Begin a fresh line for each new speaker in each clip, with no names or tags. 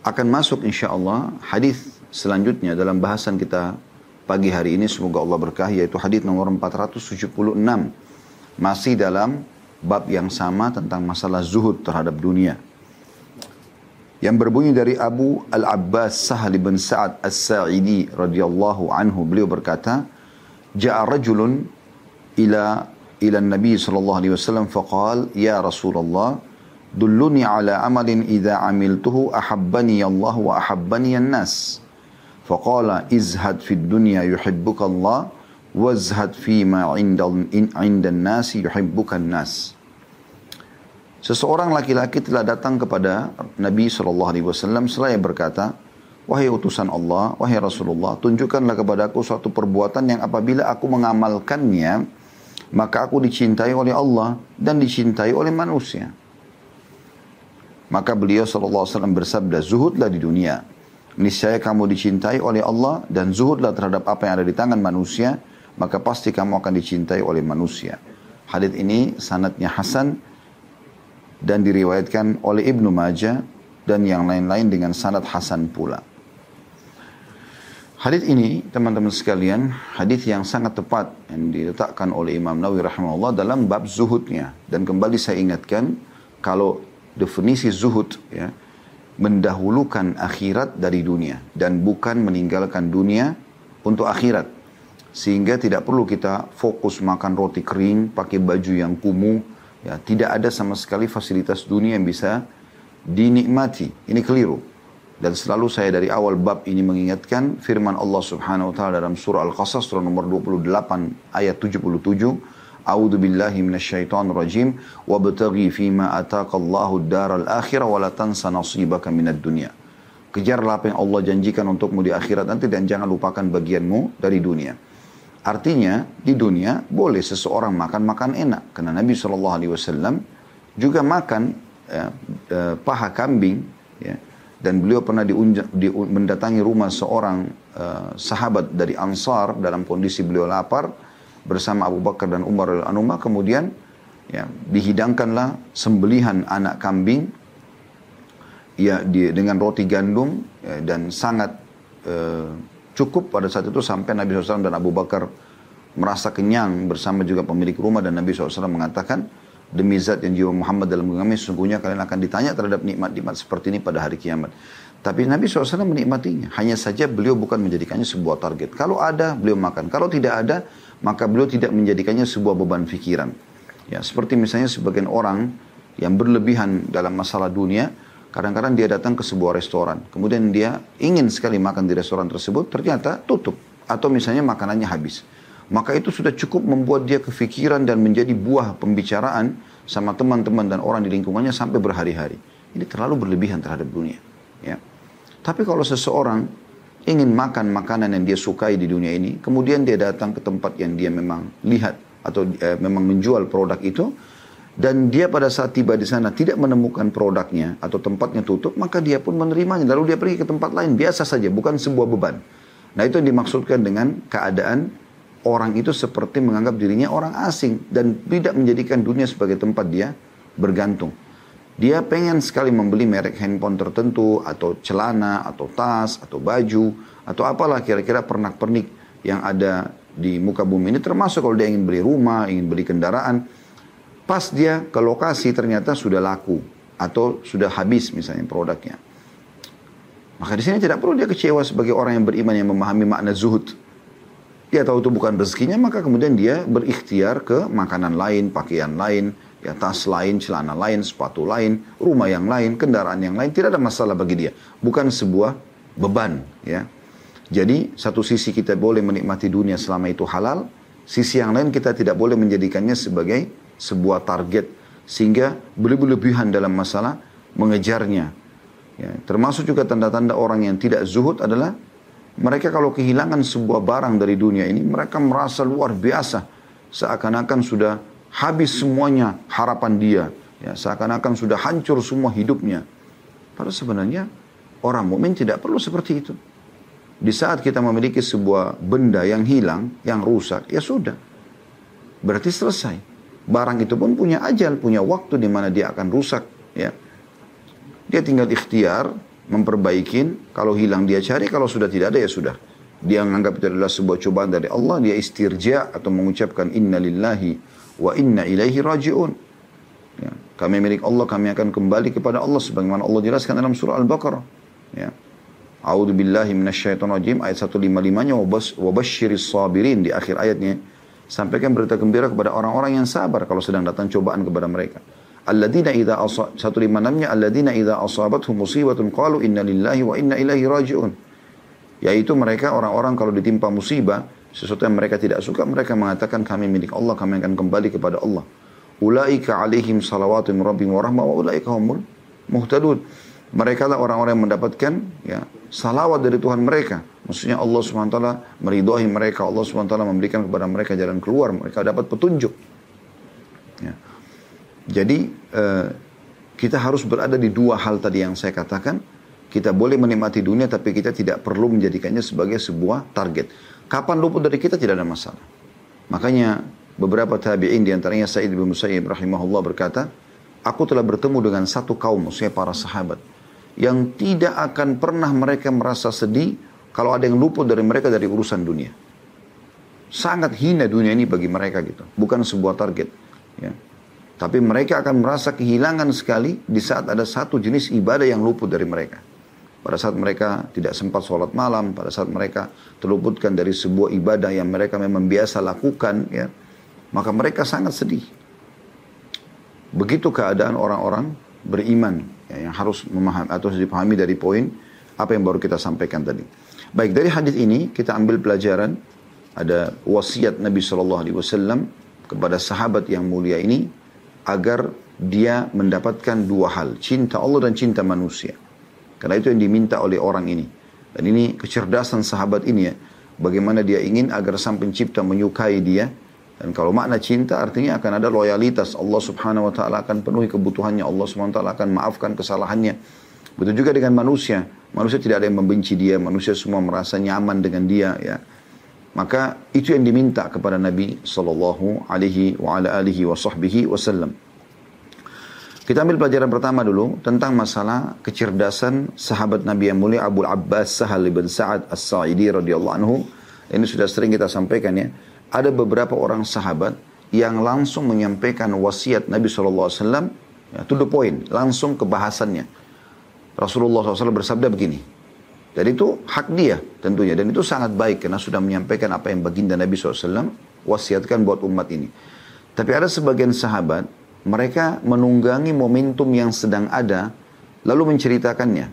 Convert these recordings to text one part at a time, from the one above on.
akan masuk insya Allah hadis selanjutnya dalam bahasan kita pagi hari ini. Semoga Allah berkahi yaitu hadis nomor 476 masih dalam bab yang sama tentang masalah zuhud terhadap dunia. Yang berbunyi dari Abu Al-Abbas Sahal bin Sa'ad As-Sa'idi radhiyallahu anhu beliau berkata ja'a rajulun ila ila Nabi sallallahu alaihi wasallam faqal ya Rasulullah dulluni ala amalin idza amiltuhu ahabbani Allah wa ahabbani an-nas faqala izhad fid dunya yuhibbuka Allah wazhad fi ma 'inda 'inda an-nas yuhibbuka an-nas Seseorang laki-laki telah datang kepada Nabi SAW seraya berkata, Wahai utusan Allah, wahai Rasulullah, tunjukkanlah kepadaku suatu perbuatan yang apabila aku mengamalkannya, maka aku dicintai oleh Allah dan dicintai oleh manusia. Maka beliau SAW bersabda, zuhudlah di dunia. Niscaya kamu dicintai oleh Allah dan zuhudlah terhadap apa yang ada di tangan manusia, maka pasti kamu akan dicintai oleh manusia. Hadith ini sanatnya Hasan, dan diriwayatkan oleh Ibnu Majah dan yang lain-lain dengan sanad hasan pula. Hadis ini teman-teman sekalian, hadis yang sangat tepat yang diletakkan oleh Imam Nawawi rahimahullah dalam bab zuhudnya dan kembali saya ingatkan kalau definisi zuhud ya mendahulukan akhirat dari dunia dan bukan meninggalkan dunia untuk akhirat sehingga tidak perlu kita fokus makan roti kering, pakai baju yang kumuh, Ya, tidak ada sama sekali fasilitas dunia yang bisa dinikmati. Ini keliru. Dan selalu saya dari awal bab ini mengingatkan firman Allah Subhanahu wa taala dalam surah Al-Qasas surah nomor 28 ayat 77. A'udzu billahi minasyaitonir rajim wabtaghi fima ataka Allahu ad-daral akhirah wa la tansa nasibaka minad dunya. Kejarlah apa yang Allah janjikan untukmu di akhirat nanti dan jangan lupakan bagianmu dari dunia. Artinya di dunia boleh seseorang makan makan enak karena Nabi Shallallahu Alaihi Wasallam juga makan ya, e, paha kambing ya, dan beliau pernah diunja, di, mendatangi rumah seorang e, sahabat dari Ansar dalam kondisi beliau lapar bersama Abu Bakar dan Umar al Anumah kemudian ya, dihidangkanlah sembelihan anak kambing ya di, dengan roti gandum ya, dan sangat e, Cukup pada saat itu sampai Nabi SAW dan Abu Bakar merasa kenyang bersama juga pemilik rumah dan Nabi SAW mengatakan demi zat yang jiwa Muhammad dalam genggamnya sesungguhnya kalian akan ditanya terhadap nikmat-nikmat seperti ini pada hari kiamat. Tapi Nabi SAW menikmatinya. Hanya saja beliau bukan menjadikannya sebuah target. Kalau ada, beliau makan. Kalau tidak ada, maka beliau tidak menjadikannya sebuah beban pikiran. Ya, seperti misalnya sebagian orang yang berlebihan dalam masalah dunia, Kadang-kadang dia datang ke sebuah restoran, kemudian dia ingin sekali makan di restoran tersebut, ternyata tutup atau misalnya makanannya habis. Maka itu sudah cukup membuat dia kefikiran dan menjadi buah pembicaraan sama teman-teman dan orang di lingkungannya sampai berhari-hari. Ini terlalu berlebihan terhadap dunia. Ya. Tapi kalau seseorang ingin makan makanan yang dia sukai di dunia ini, kemudian dia datang ke tempat yang dia memang lihat atau eh, memang menjual produk itu, dan dia pada saat tiba di sana tidak menemukan produknya atau tempatnya tutup, maka dia pun menerimanya. Lalu dia pergi ke tempat lain biasa saja, bukan sebuah beban. Nah itu yang dimaksudkan dengan keadaan orang itu seperti menganggap dirinya orang asing dan tidak menjadikan dunia sebagai tempat dia bergantung. Dia pengen sekali membeli merek handphone tertentu atau celana atau tas atau baju atau apalah kira-kira pernak-pernik yang ada di muka bumi ini termasuk kalau dia ingin beli rumah, ingin beli kendaraan Pas dia ke lokasi ternyata sudah laku atau sudah habis misalnya produknya. Maka di sini tidak perlu dia kecewa sebagai orang yang beriman yang memahami makna zuhud. Dia tahu itu bukan rezekinya, maka kemudian dia berikhtiar ke makanan lain, pakaian lain, ya tas lain, celana lain, sepatu lain, rumah yang lain, kendaraan yang lain, tidak ada masalah bagi dia. Bukan sebuah beban, ya. Jadi satu sisi kita boleh menikmati dunia selama itu halal, sisi yang lain kita tidak boleh menjadikannya sebagai sebuah target sehingga berlebihan dalam masalah mengejarnya. Ya, termasuk juga tanda-tanda orang yang tidak zuhud adalah mereka kalau kehilangan sebuah barang dari dunia ini mereka merasa luar biasa seakan-akan sudah habis semuanya harapan dia. Ya seakan-akan sudah hancur semua hidupnya. Padahal sebenarnya orang mukmin tidak perlu seperti itu. Di saat kita memiliki sebuah benda yang hilang yang rusak ya sudah. Berarti selesai. Barang itu pun punya ajal, punya waktu di mana dia akan rusak. Ya. Dia tinggal ikhtiar, memperbaikin, kalau hilang dia cari, kalau sudah tidak ada ya sudah. Dia menganggap itu adalah sebuah cobaan dari Allah, dia istirja atau mengucapkan inna lillahi wa inna ilaihi raji'un. Ya. Kami milik Allah, kami akan kembali kepada Allah sebagaimana Allah jelaskan dalam surah Al-Baqarah. Ya. A'udzu billahi minasyaitonir rajim ayat 155-nya wabasyiris sabirin di akhir ayatnya. Sampaikan berita gembira kepada orang-orang yang sabar kalau sedang datang cobaan kepada mereka. Alladzina idza 156-nya alladzina idza asabathum musibatun qalu inna lillahi wa inna ilaihi raji'un. Yaitu mereka orang-orang kalau ditimpa musibah, sesuatu yang mereka tidak suka, mereka mengatakan kami milik Allah, kami akan kembali kepada Allah. Ulaika alaihim salawatu rabbihim wa rahmah wa ulaika humul muhtadun. Mereka lah orang-orang yang mendapatkan ya, salawat dari Tuhan mereka. Maksudnya Allah SWT meridhoi mereka. Allah SWT memberikan kepada mereka jalan keluar. Mereka dapat petunjuk. Ya. Jadi eh, kita harus berada di dua hal tadi yang saya katakan. Kita boleh menikmati dunia tapi kita tidak perlu menjadikannya sebagai sebuah target. Kapan luput dari kita tidak ada masalah. Makanya beberapa tabi'in di antaranya Sa'id bin Musayyib rahimahullah berkata, Aku telah bertemu dengan satu kaum, maksudnya para sahabat yang tidak akan pernah mereka merasa sedih kalau ada yang luput dari mereka dari urusan dunia. Sangat hina dunia ini bagi mereka gitu, bukan sebuah target. Ya. Tapi mereka akan merasa kehilangan sekali di saat ada satu jenis ibadah yang luput dari mereka. Pada saat mereka tidak sempat sholat malam, pada saat mereka terluputkan dari sebuah ibadah yang mereka memang biasa lakukan, ya, maka mereka sangat sedih. Begitu keadaan orang-orang beriman ya, yang harus memahami atau dipahami dari poin apa yang baru kita sampaikan tadi. Baik dari hadis ini kita ambil pelajaran ada wasiat Nabi Shallallahu Alaihi Wasallam kepada sahabat yang mulia ini agar dia mendapatkan dua hal cinta Allah dan cinta manusia. Karena itu yang diminta oleh orang ini. Dan ini kecerdasan sahabat ini ya. Bagaimana dia ingin agar sang pencipta menyukai dia dan kalau makna cinta artinya akan ada loyalitas. Allah subhanahu wa ta'ala akan penuhi kebutuhannya. Allah subhanahu wa ta'ala akan maafkan kesalahannya. Begitu juga dengan manusia. Manusia tidak ada yang membenci dia. Manusia semua merasa nyaman dengan dia. ya. Maka itu yang diminta kepada Nabi sallallahu alaihi wa wasallam. Kita ambil pelajaran pertama dulu tentang masalah kecerdasan sahabat Nabi yang mulia Abu Abbas Sahal bin Sa'ad As-Sa'idi radhiyallahu anhu. Ini sudah sering kita sampaikan ya ada beberapa orang sahabat yang langsung menyampaikan wasiat Nabi SAW, ya, to the point, langsung ke bahasannya. Rasulullah SAW bersabda begini, dan itu hak dia tentunya, dan itu sangat baik karena sudah menyampaikan apa yang baginda Nabi SAW wasiatkan buat umat ini. Tapi ada sebagian sahabat, mereka menunggangi momentum yang sedang ada, lalu menceritakannya.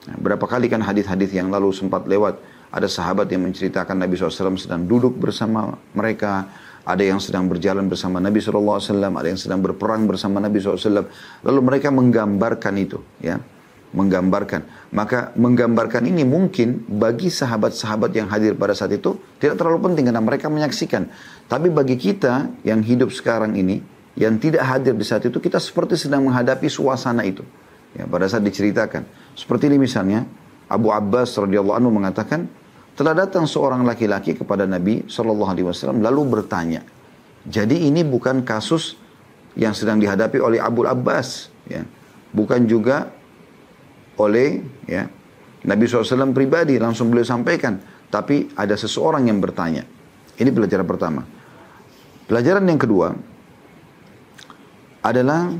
Nah, berapa kali kan hadis-hadis yang lalu sempat lewat, ada sahabat yang menceritakan Nabi SAW sedang duduk bersama mereka. Ada yang sedang berjalan bersama Nabi SAW. Ada yang sedang berperang bersama Nabi SAW. Lalu mereka menggambarkan itu. ya Menggambarkan. Maka menggambarkan ini mungkin bagi sahabat-sahabat yang hadir pada saat itu tidak terlalu penting karena mereka menyaksikan. Tapi bagi kita yang hidup sekarang ini, yang tidak hadir di saat itu, kita seperti sedang menghadapi suasana itu. Ya, pada saat diceritakan. Seperti ini misalnya, Abu Abbas radhiyallahu anhu mengatakan, telah datang seorang laki-laki kepada Nabi Shallallahu Alaihi Wasallam lalu bertanya, jadi ini bukan kasus yang sedang dihadapi oleh Abu Abbas, ya, bukan juga oleh ya Nabi SAW pribadi langsung beliau sampaikan, tapi ada seseorang yang bertanya. Ini pelajaran pertama. Pelajaran yang kedua adalah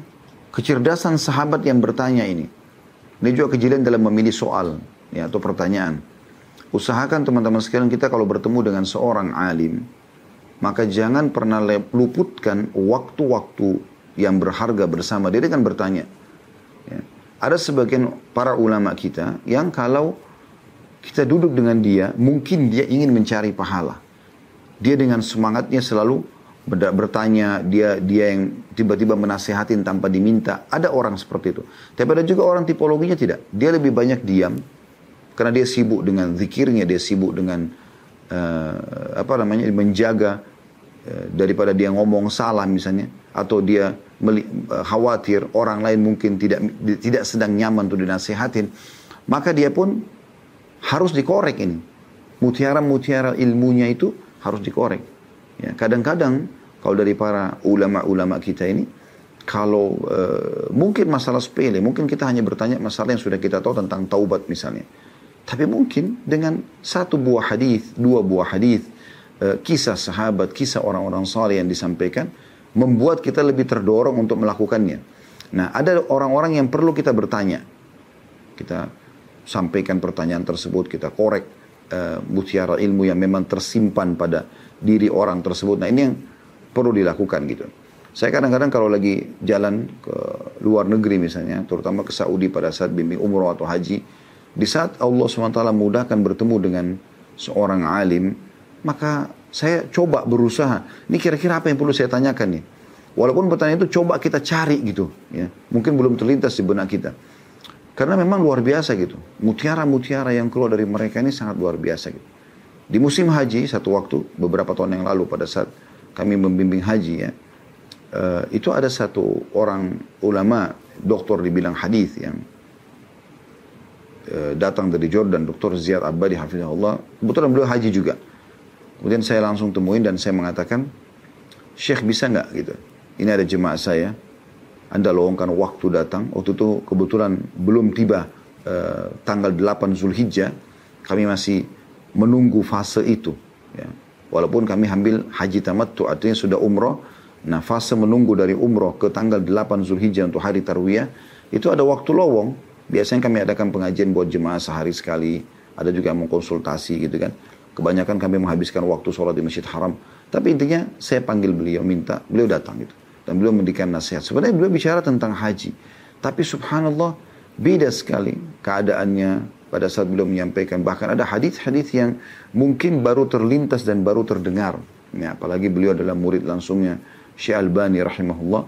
kecerdasan sahabat yang bertanya ini. Ini juga kejelian dalam memilih soal ya, atau pertanyaan. Usahakan teman-teman sekalian kita kalau bertemu dengan seorang alim, maka jangan pernah luputkan waktu-waktu yang berharga bersama dia dengan bertanya. Ya. Ada sebagian para ulama kita yang kalau kita duduk dengan dia, mungkin dia ingin mencari pahala. Dia dengan semangatnya selalu bertanya, dia dia yang tiba-tiba menasehatin tanpa diminta. Ada orang seperti itu. Tapi ada juga orang tipologinya tidak. Dia lebih banyak diam, karena dia sibuk dengan zikirnya, dia sibuk dengan uh, apa namanya menjaga uh, daripada dia ngomong salah misalnya atau dia uh, khawatir orang lain mungkin tidak tidak sedang nyaman untuk dinasehatin, maka dia pun harus dikorek ini. Mutiara-mutiara ilmunya itu harus dikorek. Ya, kadang-kadang kalau dari para ulama-ulama kita ini, kalau uh, mungkin masalah sepele, mungkin kita hanya bertanya masalah yang sudah kita tahu tentang taubat misalnya. Tapi mungkin dengan satu buah hadis, dua buah hadis, uh, kisah sahabat, kisah orang-orang saleh yang disampaikan, membuat kita lebih terdorong untuk melakukannya. Nah, ada orang-orang yang perlu kita bertanya. Kita sampaikan pertanyaan tersebut, kita korek uh, mutiara ilmu yang memang tersimpan pada diri orang tersebut. Nah, ini yang perlu dilakukan gitu. Saya kadang-kadang kalau lagi jalan ke luar negeri misalnya, terutama ke Saudi pada saat bimbing umroh atau haji, di saat Allah SWT mudahkan bertemu dengan seorang alim, maka saya coba berusaha. Ini kira-kira apa yang perlu saya tanyakan nih? Walaupun pertanyaan itu coba kita cari gitu, ya. Mungkin belum terlintas di benak kita. Karena memang luar biasa gitu. Mutiara-mutiara yang keluar dari mereka ini sangat luar biasa gitu. Di musim haji satu waktu beberapa tahun yang lalu pada saat kami membimbing haji ya, uh, itu ada satu orang ulama doktor di bidang hadis yang uh, datang dari Jordan, Dr. Ziyad Abadi hafizahullah. Kebetulan beliau haji juga. Kemudian saya langsung temuin dan saya mengatakan, Syekh bisa nggak gitu? Ini ada jemaah saya, Anda lowongkan waktu datang. Waktu itu kebetulan belum tiba uh, tanggal 8 Zulhijjah, kami masih menunggu fase itu. Ya. Walaupun kami ambil haji tamattu, artinya sudah umroh, Nah fase menunggu dari umroh ke tanggal 8 Zulhijjah untuk hari Tarwiyah, itu ada waktu lowong. Biasanya kami adakan pengajian buat jemaah sehari sekali. Ada juga yang mau konsultasi gitu kan. Kebanyakan kami menghabiskan waktu sholat di Masjid Haram. Tapi intinya saya panggil beliau, minta, beliau datang gitu. Dan beliau memberikan nasihat. Sebenarnya beliau bicara tentang haji. Tapi subhanallah, beda sekali keadaannya pada saat beliau menyampaikan. Bahkan ada hadis-hadis yang mungkin baru terlintas dan baru terdengar. Ya, apalagi beliau adalah murid langsungnya Syekh Albani rahimahullah,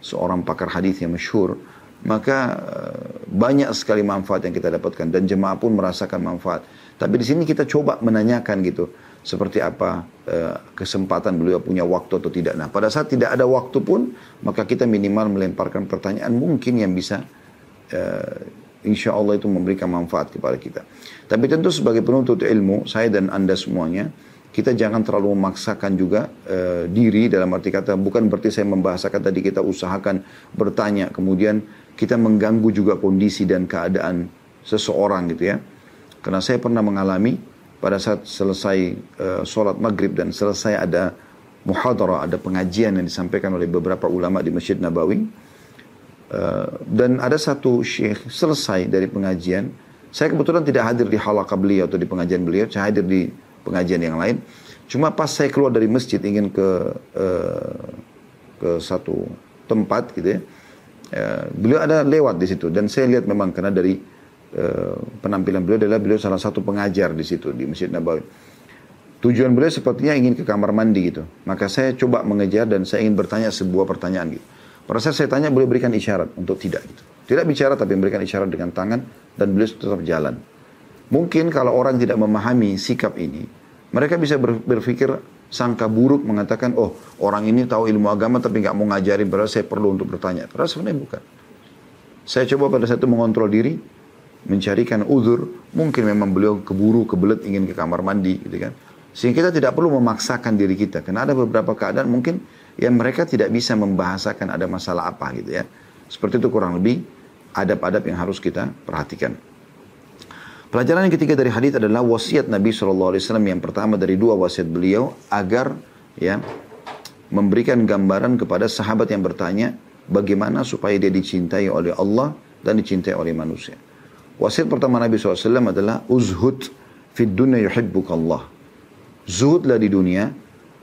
seorang pakar hadis yang masyhur, maka eh, banyak sekali manfaat yang kita dapatkan dan jemaah pun merasakan manfaat. Tapi di sini kita coba menanyakan gitu, seperti apa uh, kesempatan beliau punya waktu atau tidak. Nah, pada saat tidak ada waktu pun, maka kita minimal melemparkan pertanyaan mungkin yang bisa uh, insya Allah itu memberikan manfaat kepada kita. Tapi tentu sebagai penuntut ilmu, saya dan anda semuanya, kita jangan terlalu memaksakan juga uh, diri dalam arti kata bukan berarti saya membahasakan tadi kita usahakan bertanya kemudian kita mengganggu juga kondisi dan keadaan seseorang gitu ya karena saya pernah mengalami pada saat selesai uh, sholat maghrib dan selesai ada muhadarah ada pengajian yang disampaikan oleh beberapa ulama di masjid Nabawi uh, dan ada satu syekh selesai dari pengajian saya kebetulan tidak hadir di halaqah beliau atau di pengajian beliau saya hadir di pengajian yang lain. Cuma pas saya keluar dari masjid ingin ke uh, ke satu tempat gitu ya, uh, beliau ada lewat di situ dan saya lihat memang karena dari uh, penampilan beliau adalah beliau salah satu pengajar di situ di Masjid Nabawi. Tujuan beliau sepertinya ingin ke kamar mandi gitu. Maka saya coba mengejar dan saya ingin bertanya sebuah pertanyaan gitu. Pada saat saya tanya beliau berikan isyarat untuk tidak gitu. Tidak bicara tapi memberikan isyarat dengan tangan dan beliau tetap jalan. Mungkin kalau orang tidak memahami sikap ini, mereka bisa berpikir sangka buruk mengatakan, oh orang ini tahu ilmu agama tapi nggak mau ngajarin, padahal saya perlu untuk bertanya. Padahal sebenarnya bukan. Saya coba pada saat itu mengontrol diri, mencarikan uzur, mungkin memang beliau keburu, kebelet ingin ke kamar mandi gitu kan. Sehingga kita tidak perlu memaksakan diri kita. Karena ada beberapa keadaan mungkin yang mereka tidak bisa membahasakan ada masalah apa gitu ya. Seperti itu kurang lebih adab-adab yang harus kita perhatikan. Pelajaran yang ketiga dari hadis adalah wasiat Nabi SAW yang pertama dari dua wasiat beliau agar ya memberikan gambaran kepada sahabat yang bertanya bagaimana supaya dia dicintai oleh Allah dan dicintai oleh manusia. Wasiat pertama Nabi SAW adalah uzhud fid dunya yuhibbuk Allah. Zuhudlah di dunia,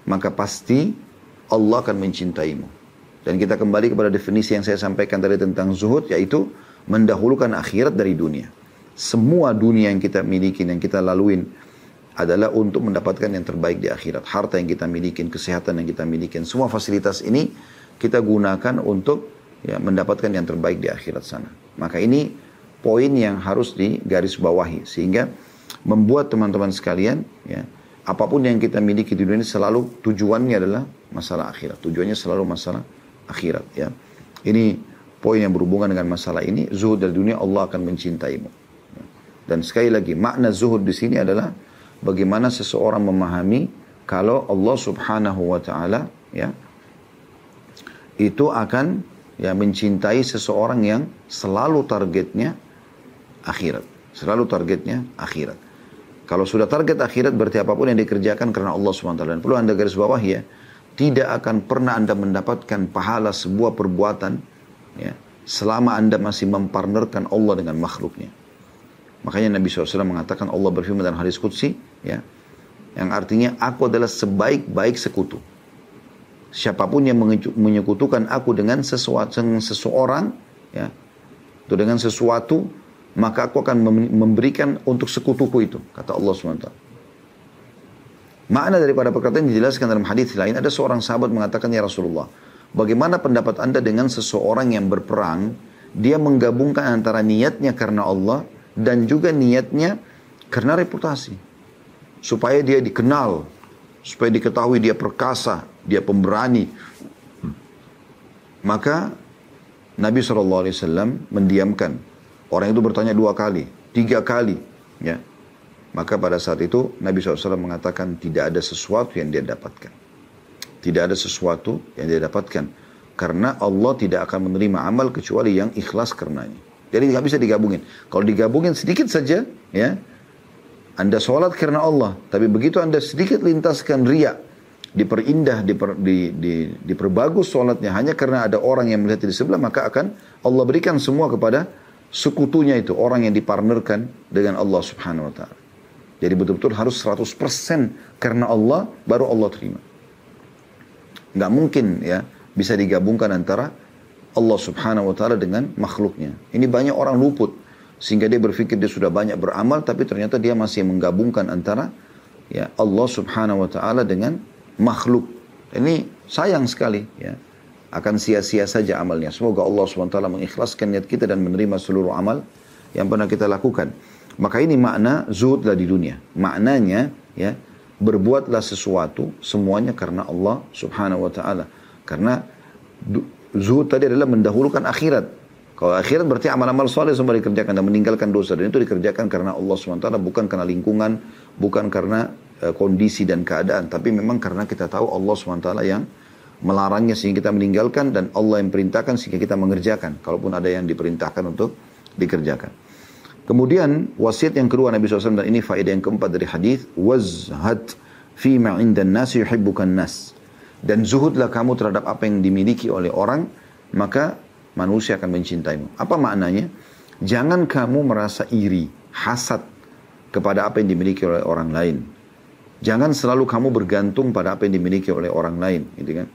maka pasti Allah akan mencintaimu. Dan kita kembali kepada definisi yang saya sampaikan tadi tentang zuhud, yaitu mendahulukan akhirat dari dunia semua dunia yang kita miliki, yang kita laluin adalah untuk mendapatkan yang terbaik di akhirat. Harta yang kita miliki, kesehatan yang kita miliki, semua fasilitas ini kita gunakan untuk ya, mendapatkan yang terbaik di akhirat sana. Maka ini poin yang harus digarisbawahi sehingga membuat teman-teman sekalian ya apa pun yang kita miliki di dunia ini selalu tujuannya adalah masalah akhirat. Tujuannya selalu masalah akhirat ya. Ini poin yang berhubungan dengan masalah ini, zuhud dari dunia Allah akan mencintaimu. Dan sekali lagi makna zuhud di sini adalah bagaimana seseorang memahami kalau Allah Subhanahu wa taala ya itu akan ya mencintai seseorang yang selalu targetnya akhirat. Selalu targetnya akhirat. Kalau sudah target akhirat berarti apa pun yang dikerjakan karena Allah SWT. Dan perlu anda garis bawah ya, tidak akan pernah anda mendapatkan pahala sebuah perbuatan ya, selama anda masih mempartnerkan Allah dengan makhluknya. Makanya Nabi SAW mengatakan Allah berfirman dalam hadis Qudsi, ya, yang artinya aku adalah sebaik-baik sekutu. Siapa pun yang menyekutukan aku dengan sesuatu, seseorang, ya, atau dengan sesuatu, maka aku akan memberikan untuk sekutuku itu, kata Allah SWT. Makna daripada perkataan yang dijelaskan dalam hadis lain, ada seorang sahabat mengatakan, Ya Rasulullah, bagaimana pendapat anda dengan seseorang yang berperang, dia menggabungkan antara niatnya karena Allah, dan juga niatnya karena reputasi. Supaya dia dikenal, supaya diketahui dia perkasa, dia pemberani. Maka Nabi SAW mendiamkan. Orang itu bertanya dua kali, tiga kali. Ya. Maka pada saat itu Nabi SAW mengatakan tidak ada sesuatu yang dia dapatkan. Tidak ada sesuatu yang dia dapatkan. Karena Allah tidak akan menerima amal kecuali yang ikhlas karenanya. Jadi tidak bisa digabungin. Kalau digabungin sedikit saja, ya, anda sholat karena Allah. Tapi begitu Anda sedikit lintaskan ria, diperindah, diper, di, di, diperbagus sholatnya hanya karena ada orang yang melihat di sebelah, maka akan Allah berikan semua kepada sekutunya itu, orang yang dipartnerkan dengan Allah subhanahu wa ta'ala. Jadi betul-betul harus 100% karena Allah, baru Allah terima. Nggak mungkin ya, bisa digabungkan antara Allah subhanahu wa ta'ala dengan makhluknya. Ini banyak orang luput sehingga dia berpikir dia sudah banyak beramal, tapi ternyata dia masih menggabungkan antara ya Allah subhanahu wa ta'ala dengan makhluk. Ini sayang sekali ya. Akan sia-sia saja amalnya. Semoga Allah SWT mengikhlaskan niat kita dan menerima seluruh amal yang pernah kita lakukan. Maka ini makna zuhudlah di dunia. Maknanya ya berbuatlah sesuatu semuanya karena Allah Subhanahu wa taala. Karena zuhud tadi adalah mendahulukan akhirat. Kalau akhirat berarti amal-amal soleh semua dikerjakan dan meninggalkan dosa. Dan itu dikerjakan karena Allah SWT, bukan karena lingkungan, bukan karena uh, kondisi dan keadaan. Tapi memang karena kita tahu Allah SWT yang melarangnya sehingga kita meninggalkan dan Allah yang perintahkan sehingga kita mengerjakan. Kalaupun ada yang diperintahkan untuk dikerjakan. Kemudian wasiat yang kedua Nabi SAW dan ini faedah yang keempat dari hadis wazhad fi ma indan nas yuhibbukan nas. Dan zuhudlah kamu terhadap apa yang dimiliki oleh orang, maka manusia akan mencintaimu. Apa maknanya? Jangan kamu merasa iri, hasad kepada apa yang dimiliki oleh orang lain. Jangan selalu kamu bergantung pada apa yang dimiliki oleh orang lain, gitu kan?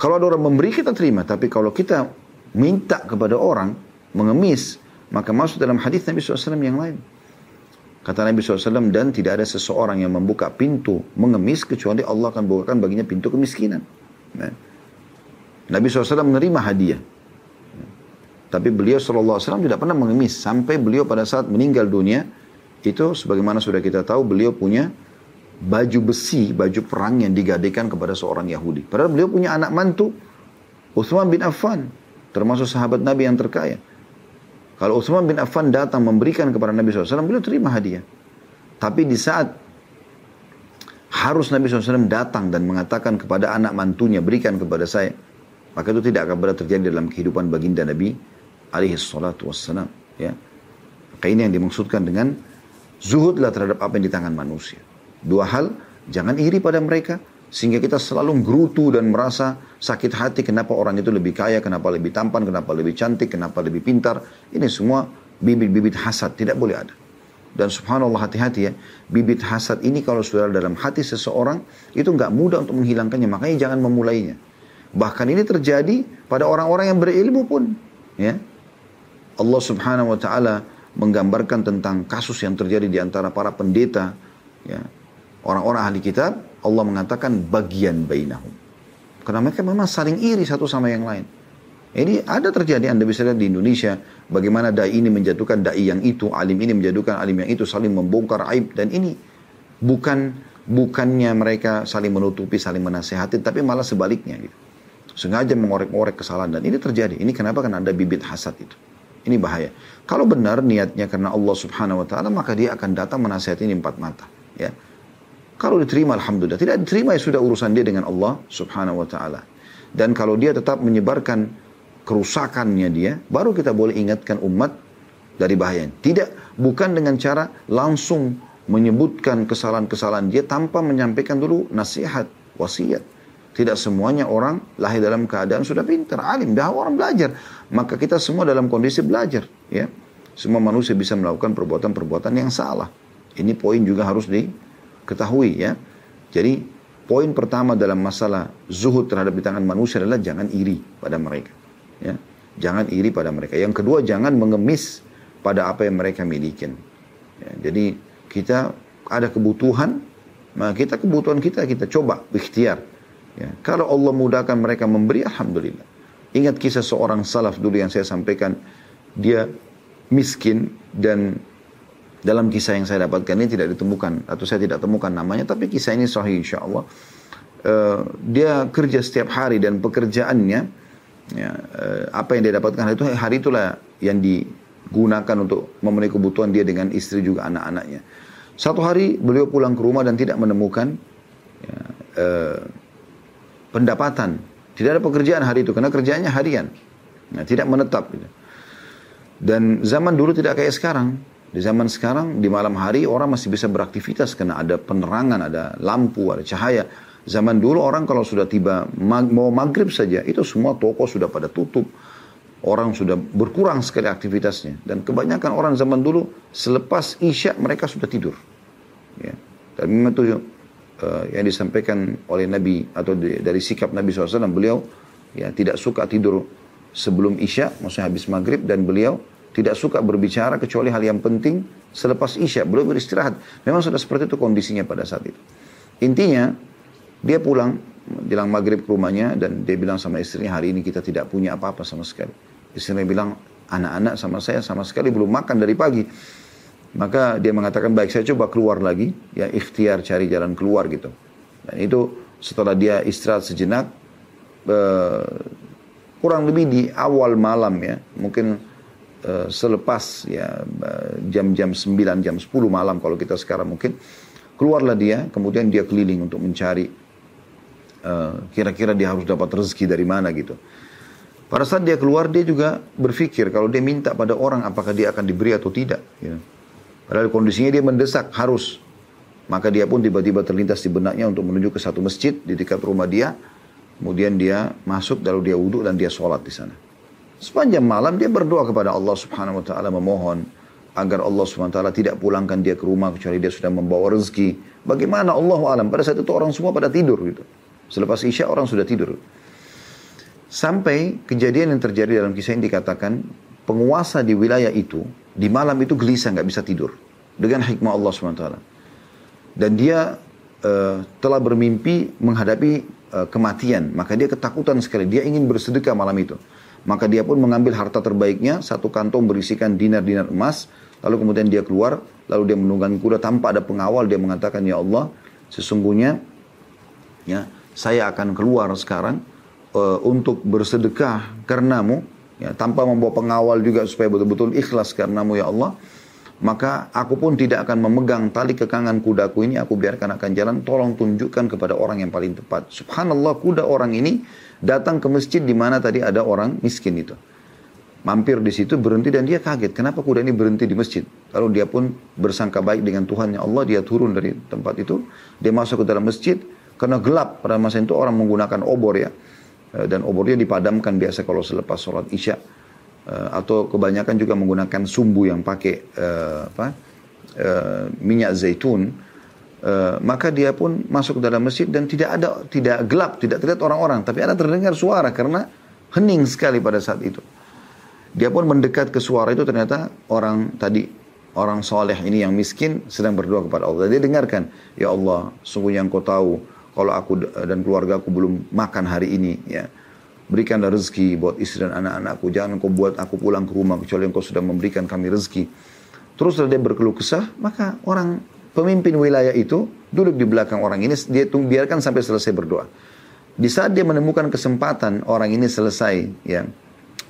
Kalau ada orang memberi kita terima, tapi kalau kita minta kepada orang mengemis, maka masuk dalam hadis Nabi SAW yang lain. Kata Nabi SAW, dan tidak ada seseorang yang membuka pintu mengemis kecuali Allah akan bukakan baginya pintu kemiskinan. Nah. Nabi SAW menerima hadiah. Tapi beliau SAW tidak pernah mengemis sampai beliau pada saat meninggal dunia itu sebagaimana sudah kita tahu beliau punya baju besi, baju perang yang digadekan kepada seorang Yahudi. Padahal beliau punya anak mantu Uthman bin Affan, termasuk sahabat Nabi yang terkaya. Kalau Uthman bin Affan datang memberikan kepada Nabi SAW, beliau terima hadiah. Tapi di saat harus Nabi SAW datang dan mengatakan kepada anak mantunya, berikan kepada saya. Maka itu tidak akan pernah terjadi dalam kehidupan baginda Nabi alaihi salatu wassalam. Ya. Maka ini yang dimaksudkan dengan zuhudlah terhadap apa yang di tangan manusia. Dua hal, jangan iri pada mereka, sehingga kita selalu gerutu dan merasa sakit hati kenapa orang itu lebih kaya, kenapa lebih tampan, kenapa lebih cantik, kenapa lebih pintar. Ini semua bibit-bibit hasad, tidak boleh ada. Dan subhanallah hati-hati ya, bibit hasad ini kalau sudah dalam hati seseorang, itu nggak mudah untuk menghilangkannya, makanya jangan memulainya. Bahkan ini terjadi pada orang-orang yang berilmu pun. Ya, Allah subhanahu wa ta'ala menggambarkan tentang kasus yang terjadi di antara para pendeta, ya, orang-orang ahli kitab, Allah mengatakan bagian bainahum. Karena mereka memang saling iri satu sama yang lain. Ini ada terjadi, Anda bisa lihat di Indonesia, bagaimana dai ini menjatuhkan dai yang itu, alim ini menjatuhkan alim yang itu, saling membongkar aib, dan ini bukan bukannya mereka saling menutupi, saling menasehati, tapi malah sebaliknya gitu. Sengaja mengorek-orek kesalahan, dan ini terjadi. Ini kenapa? Karena ada bibit hasad itu. Ini bahaya. Kalau benar niatnya karena Allah subhanahu wa ta'ala, maka dia akan datang menasihati ini empat mata. Ya. Kalau diterima, Alhamdulillah. Tidak diterima, ya sudah urusan dia dengan Allah subhanahu wa ta'ala. Dan kalau dia tetap menyebarkan kerusakannya dia, baru kita boleh ingatkan umat dari bahaya. Tidak, bukan dengan cara langsung menyebutkan kesalahan-kesalahan dia tanpa menyampaikan dulu nasihat, wasiat. Tidak semuanya orang lahir dalam keadaan sudah pintar, alim, dah orang belajar. Maka kita semua dalam kondisi belajar, ya. Semua manusia bisa melakukan perbuatan-perbuatan yang salah. Ini poin juga harus diketahui ya. Jadi poin pertama dalam masalah zuhud terhadap di tangan manusia adalah jangan iri pada mereka. Ya. Jangan iri pada mereka. Yang kedua jangan mengemis pada apa yang mereka miliki. Ya, jadi kita ada kebutuhan, maka kita kebutuhan kita kita coba ikhtiar. Ya. Kalau Allah mudahkan mereka memberi, Alhamdulillah. Ingat kisah seorang salaf dulu yang saya sampaikan, dia miskin dan dalam kisah yang saya dapatkan ini tidak ditemukan atau saya tidak temukan namanya tapi kisah ini sahih insya Allah uh, dia kerja setiap hari dan pekerjaannya ya, uh, apa yang dia dapatkan hari itu hari itulah yang digunakan untuk memenuhi kebutuhan dia dengan istri juga anak-anaknya. Satu hari beliau pulang ke rumah dan tidak menemukan ya, uh, pendapatan. Tidak ada pekerjaan hari itu karena kerjaannya harian. Nah, tidak menetap gitu. dan zaman dulu tidak kayak sekarang di zaman sekarang, di malam hari orang masih bisa beraktivitas karena ada penerangan, ada lampu, ada cahaya. Zaman dulu orang kalau sudah tiba mag mau maghrib saja, itu semua toko sudah pada tutup. Orang sudah berkurang sekali aktivitasnya. Dan kebanyakan orang zaman dulu selepas isya mereka sudah tidur. Ya. Dan memang itu uh, yang disampaikan oleh Nabi atau di, dari sikap Nabi SAW, beliau ya tidak suka tidur sebelum isya, maksudnya habis maghrib dan beliau tidak suka berbicara kecuali hal yang penting selepas isya, belum beristirahat. Memang sudah seperti itu kondisinya pada saat itu. Intinya, dia pulang, bilang maghrib ke rumahnya, dan dia bilang sama istrinya, hari ini kita tidak punya apa-apa sama sekali. Istrinya bilang, anak-anak sama saya sama sekali belum makan dari pagi. Maka dia mengatakan, baik saya coba keluar lagi, ya ikhtiar cari jalan keluar gitu. Dan itu setelah dia istirahat sejenak, uh, kurang lebih di awal malam ya, mungkin uh, selepas ya jam-jam 9 jam 10 malam kalau kita sekarang mungkin keluarlah dia kemudian dia keliling untuk mencari eh, kira-kira uh, dia harus dapat rezeki dari mana gitu. Pada saat dia keluar dia juga berpikir kalau dia minta pada orang apakah dia akan diberi atau tidak. Ya. Padahal kondisinya dia mendesak harus. Maka dia pun tiba-tiba terlintas di benaknya untuk menuju ke satu masjid di dekat rumah dia. Kemudian dia masuk lalu dia wudhu dan dia sholat di sana. Sepanjang malam dia berdoa kepada Allah Subhanahu wa taala memohon agar Allah Subhanahu wa taala tidak pulangkan dia ke rumah kecuali dia sudah membawa rezeki. Bagaimana Allah alam pada saat itu orang semua pada tidur gitu. Selepas Isya orang sudah tidur. Sampai kejadian yang terjadi dalam kisah ini dikatakan penguasa di wilayah itu di malam itu gelisah nggak bisa tidur dengan hikmah Allah taala. Dan dia uh, telah bermimpi menghadapi uh, kematian, maka dia ketakutan sekali. Dia ingin bersedekah malam itu. Maka dia pun mengambil harta terbaiknya, satu kantong berisikan dinar-dinar emas, lalu kemudian dia keluar, lalu dia menunggangi kuda tanpa ada pengawal, dia mengatakan, Ya Allah, sesungguhnya ya saya akan keluar sekarang uh, untuk bersedekah karenamu, ya, tanpa membawa pengawal juga supaya betul-betul ikhlas karenamu ya Allah, maka aku pun tidak akan memegang tali kekangan kudaku ini, aku biarkan akan jalan, tolong tunjukkan kepada orang yang paling tepat. Subhanallah, kuda orang ini datang ke masjid di mana tadi ada orang miskin itu. Mampir di situ berhenti dan dia kaget. Kenapa kuda ini berhenti di masjid? Lalu dia pun bersangka baik dengan Tuhan Tuhannya Allah. Dia turun dari tempat itu. Dia masuk ke dalam masjid. Karena gelap pada masa itu orang menggunakan obor ya. Eh, dan obornya dipadamkan biasa kalau selepas sholat isya. Eh, atau kebanyakan juga menggunakan sumbu yang pakai uh, apa, minyak zaitun Uh, maka dia pun masuk ke dalam masjid dan tidak ada tidak gelap, tidak terlihat orang-orang, tapi ada terdengar suara karena hening sekali pada saat itu. Dia pun mendekat ke suara itu ternyata orang tadi orang soleh ini yang miskin sedang berdoa kepada Allah. Dia dengarkan, ya Allah, sungguhnya engkau tahu kalau aku dan keluarga aku belum makan hari ini, ya berikanlah rezeki buat istri dan anak-anakku. Jangan engkau buat aku pulang ke rumah kecuali engkau sudah memberikan kami rezeki. Terus dia berkeluh kesah, maka orang pemimpin wilayah itu duduk di belakang orang ini, dia biarkan sampai selesai berdoa. Di saat dia menemukan kesempatan orang ini selesai ya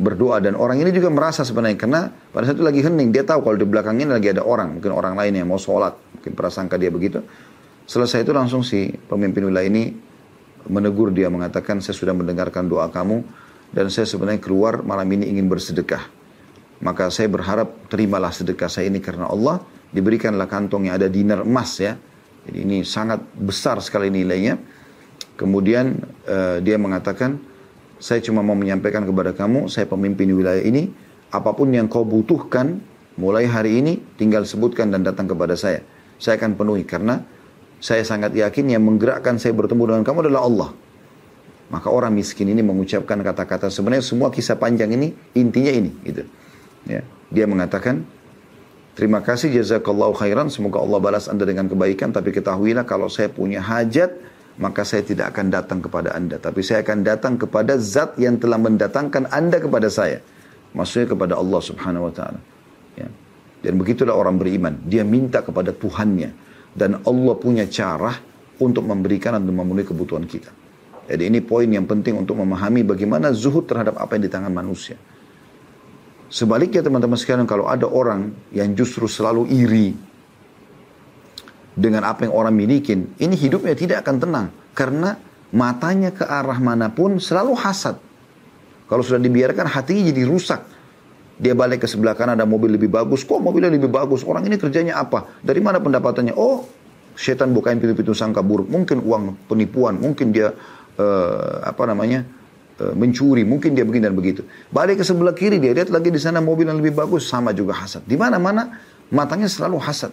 berdoa dan orang ini juga merasa sebenarnya karena pada saat itu lagi hening dia tahu kalau di belakang ini lagi ada orang mungkin orang lain yang mau sholat mungkin prasangka dia begitu selesai itu langsung si pemimpin wilayah ini menegur dia mengatakan saya sudah mendengarkan doa kamu dan saya sebenarnya keluar malam ini ingin bersedekah. Maka saya berharap terimalah sedekah saya ini karena Allah. Diberikanlah kantong yang ada dinar emas ya. Jadi ini sangat besar sekali nilainya. Kemudian uh, dia mengatakan, saya cuma mau menyampaikan kepada kamu, saya pemimpin wilayah ini. Apa pun yang kau butuhkan, mulai hari ini tinggal sebutkan dan datang kepada saya. Saya akan penuhi karena saya sangat yakin yang menggerakkan saya bertemu dengan kamu adalah Allah. Maka orang miskin ini mengucapkan kata-kata sebenarnya semua kisah panjang ini intinya ini gitu. Ya. Dia mengatakan Terima kasih jazakallahu khairan semoga Allah balas Anda dengan kebaikan tapi ketahuilah kalau saya punya hajat maka saya tidak akan datang kepada Anda tapi saya akan datang kepada zat yang telah mendatangkan Anda kepada saya. Maksudnya kepada Allah Subhanahu wa taala. Ya. Dan begitulah orang beriman, dia minta kepada Tuhannya dan Allah punya cara untuk memberikan dan memenuhi kebutuhan kita. Jadi ini poin yang penting untuk memahami bagaimana zuhud terhadap apa yang di tangan manusia. Sebaliknya teman-teman sekalian kalau ada orang yang justru selalu iri dengan apa yang orang miliki, ini hidupnya tidak akan tenang. Karena matanya ke arah mana pun selalu hasad. Kalau sudah dibiarkan hatinya jadi rusak. Dia balik ke sebelah kanan ada mobil lebih bagus. Kok mobilnya lebih bagus? Orang ini kerjanya apa? Dari mana pendapatannya? Oh, setan bukain pintu-pintu sangka buruk. Mungkin uang penipuan. Mungkin dia uh, apa namanya mencuri, mungkin dia begini dan begitu. Balik ke sebelah kiri dia lihat lagi di sana mobil yang lebih bagus, sama juga hasad. Di mana-mana matanya selalu hasad,